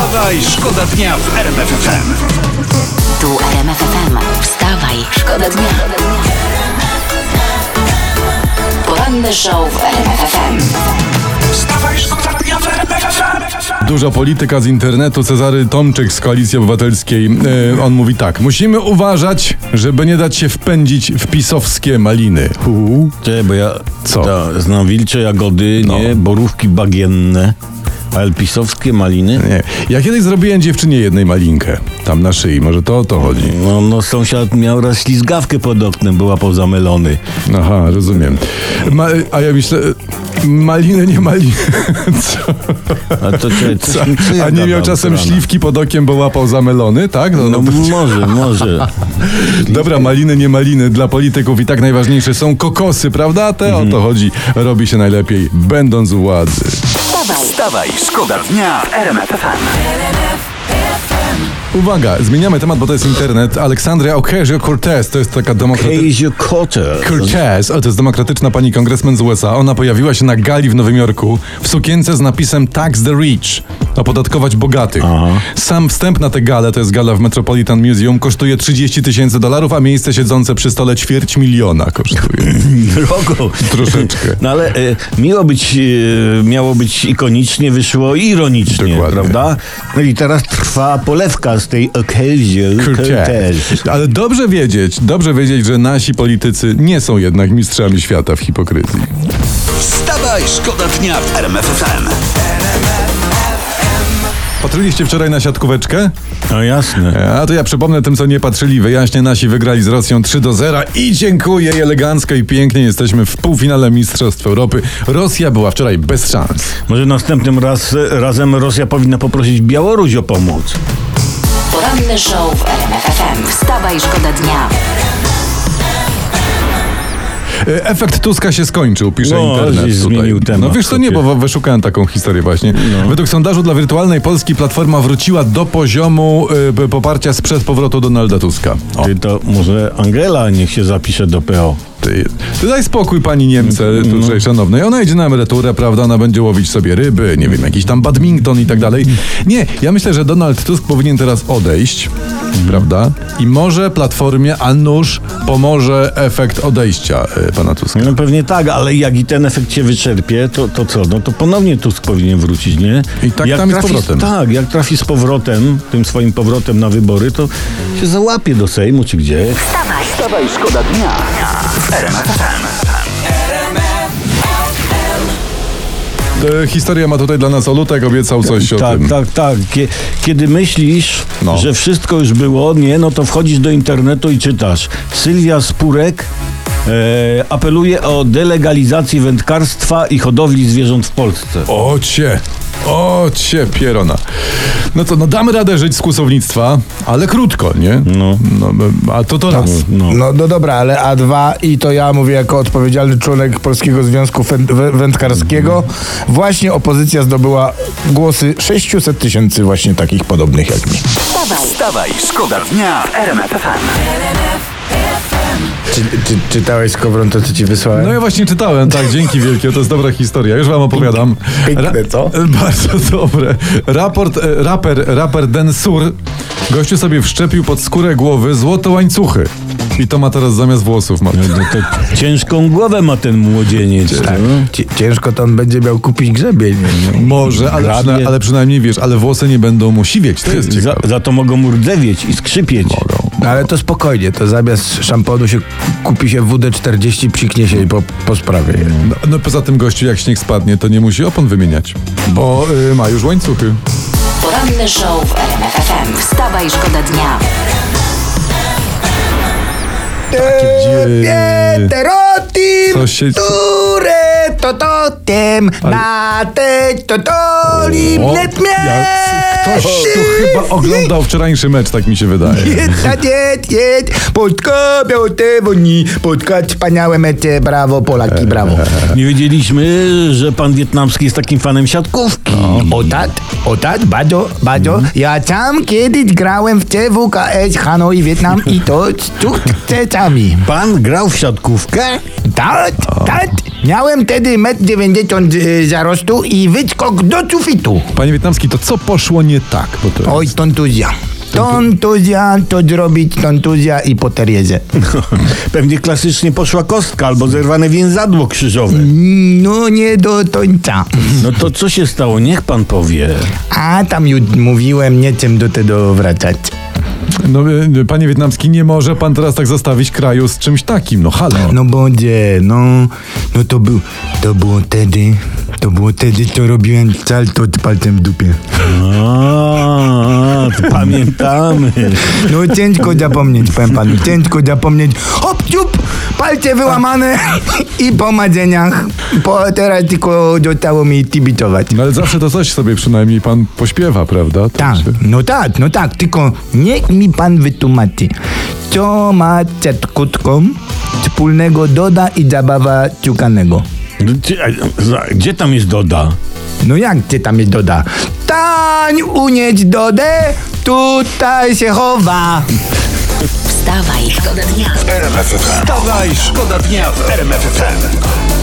Wstawaj, szkoda dnia w RMF FM. Tu RMF FM. Wstawaj, szkoda dnia. Poranny show w RMF FM. Wstawaj, szkoda dnia w RMF FM. Duża polityka z internetu, Cezary Tomczyk z Koalicji Obywatelskiej. E, on mówi tak, musimy uważać, żeby nie dać się wpędzić w pisowskie maliny. Hu. Bo ja Co? Ta, znam wilcze jagody, No. nie? Borówki bagienne, ale pisowskie maliny. Nie. Ja kiedyś zrobiłem dziewczynie jednej malinkę, tam na szyi, może to o to chodzi. No, no sąsiad miał raz ślizgawkę pod oknem, była pozamelony. Aha, rozumiem. Ma, a ja myślę, maliny, nie maliny. Co? A to czy, coś Co? A nie miał czasem rana? śliwki pod okiem, bo łapał zamelony, tak? No, No no, może, może. Dobra, maliny, nie maliny. Dla polityków i tak najważniejsze są kokosy, prawda? Te o to chodzi. Robi się najlepiej, będąc u władzy. Wstawaj, Wstawaj, szkoda dnia w RMF FM. Uwaga, zmieniamy temat, bo to jest internet. Aleksandria Ocasio-Cortez to jest taka demokratyczna... Cortez, ale to jest demokratyczna pani kongresmen z USA. Ona pojawiła się na gali w Nowym Jorku w sukience z napisem Tax the Rich. Opodatkować bogatych. Sam wstęp na tę galę, to jest gala w Metropolitan Museum, kosztuje 30 tysięcy dolarów, a miejsce siedzące przy stole ćwierć miliona kosztuje. Drogo. Troszeczkę. No ale e, miło być, e, miało być ikonicznie, wyszło ironicznie, Dokładnie. prawda? No i teraz trwa polewka z tej Cortez. Ale dobrze wiedzieć, dobrze wiedzieć, że nasi politycy nie są jednak mistrzami świata w hipokryzji. Wstawaj, szkoda dnia w RMF FM. Patrzyliście wczoraj na siatkóweczkę? No jasne. A to ja przypomnę tym, co nie patrzyli. Wyjaśnię, nasi wygrali z Rosją 3 do 0 i dziękuję i elegancko i pięknie jesteśmy w półfinale Mistrzostw Europy. Rosja była wczoraj bez szans. Może następnym raz, razem Rosja powinna poprosić Białoruś o pomoc. poranny show w RMF FM. Wstawaj, szkoda dnia. E, Efekt Tuska się skończył, pisze No, internet. tutaj. zmienił temat No wiesz co, nie, bo wyszukałem taką historię właśnie. Według sondażu dla wirtualnej Polski Platforma wróciła do poziomu e, poparcia sprzed powrotu Donalda Tuska. O, Ty to może Angela niech się zapisze do PO. Ty, ty daj spokój pani Niemce tutaj szanownej. Ona idzie na emeryturę, prawda? Ona będzie łowić sobie ryby, nie wiem, jakiś tam badminton i tak dalej. Nie, ja myślę, że Donald Tusk powinien teraz odejść, prawda? I może Platformie, a nuż pomoże efekt odejścia e, pana Tuska. No pewnie tak, ale jak i ten efekt się wyczerpie, to, to co? No to ponownie Tusk powinien wrócić, nie? I tak jak tam trafi, powrotem. Tak, jak trafi z powrotem, tym swoim powrotem na wybory, to się załapie do Sejmu czy gdzie. Wstawaj, Wstawaj, szkoda dnia Historia ma tutaj dla nas Olutek, obiecał coś o Tak, tym. tak, tak. Kie- Kiedy myślisz, No. że wszystko już było, nie, no to wchodzisz do internetu i czytasz. Sylwia Spurek e, apeluje o delegalizację wędkarstwa i hodowli zwierząt w Polsce. O cie, o cie, pierona. No to no damy radę żyć z kłusownictwa, ale krótko, nie? No. no a to to raz. No. No, no dobra, ale A2 i to ja mówię jako odpowiedzialny członek Polskiego Związku Fę- Wędkarskiego. Właśnie opozycja zdobyła głosy 600 tysięcy właśnie takich podobnych jak mi. wstawaj, Wstawaj, szkoda dnia w RMF FM. Czy, czy, czytałeś Skowron to, co ci wysłałem? No ja właśnie czytałem, tak, dzięki wielkie, to jest dobra historia, już wam opowiadam. Piękne, co? Bardzo dobre. Raport, e, raper, raper Den Sur, gościu sobie wszczepił pod skórę głowy złote łańcuchy. I to ma teraz zamiast włosów. Ma. No to ciężką głowę ma ten młodzieniec. Tak. no. Ci- Ciężko to on będzie miał kupić grzebień. Może, ale, przyna- ale przynajmniej wiesz, ale włosy nie będą mu siwieć, to jest Za, ciekawe. za to mogą mu rdzewieć i skrzypieć. No ale to spokojnie, to zamiast szamponu się kupi się WD-40, psiknie się i po, po sprawie. No, no poza tym gościu, jak śnieg spadnie, to nie musi opon wymieniać, bo y, ma już łańcuchy. poranny show w RMF FM. Wstawaj, szkoda dnia. Gdzie- Terotim, Co się- ture, to totem, na te totolim, let ja- Ktoś tu chyba oglądał wczorajszy mecz, tak mi się wydaje. Jedź, jedź, jedź, Polska, białote woni, Polska, wspaniałe mecze, brawo, Polaki, brawo. Nie wiedzieliśmy, że pan wietnamski jest takim fanem siatkówki. O tak, o tak, bardzo, bardzo. Ja sam kiedyś grałem w CWKS Hanoi, Wietnam i to z sukcesami. Pan grał w siatkówkę? Tak, tak, Miałem wtedy 1,90 m zarostu i wyskok do sufitu. Panie Wietnamski, to co poszło nie tak? Bo to Oj, tontuzja. Tontuzja, to zrobić tontuzja i poteriezę. Pewnie klasycznie poszła kostka albo zerwane więzadło krzyżowe. No nie do końca. No to co się stało? Niech pan powie. A tam już mówiłem, nie chcę do tego wracać. No, e, panie Wietnamski, nie może pan teraz tak zostawić kraju z czymś takim. No halo. No bodzie, no, no to był, to było wtedy, to było wtedy, co robiłem salto palcem w dupie. A, to pamiętamy. No ciężko zapomnieć, powiem panu, ciężko zapomnieć. Hop, ciup, palce wyłamane i po madzeniach. Po, teraz tylko zostało mi tibitować. No ale zawsze to coś sobie przynajmniej pan pośpiewa, prawda? To Tak, się- no tak, no tak, tylko niech mi pan wytłumaczy, co ma z kutką wspólnego doda i zabawa ciukanego. No, Gdzie tam jest Doda? No jak ty tam jest doda? Tań unieść dodę, tutaj się chowa. Wstawaj, szkoda dnia. Wstawaj, szkoda dnia w RMF FM.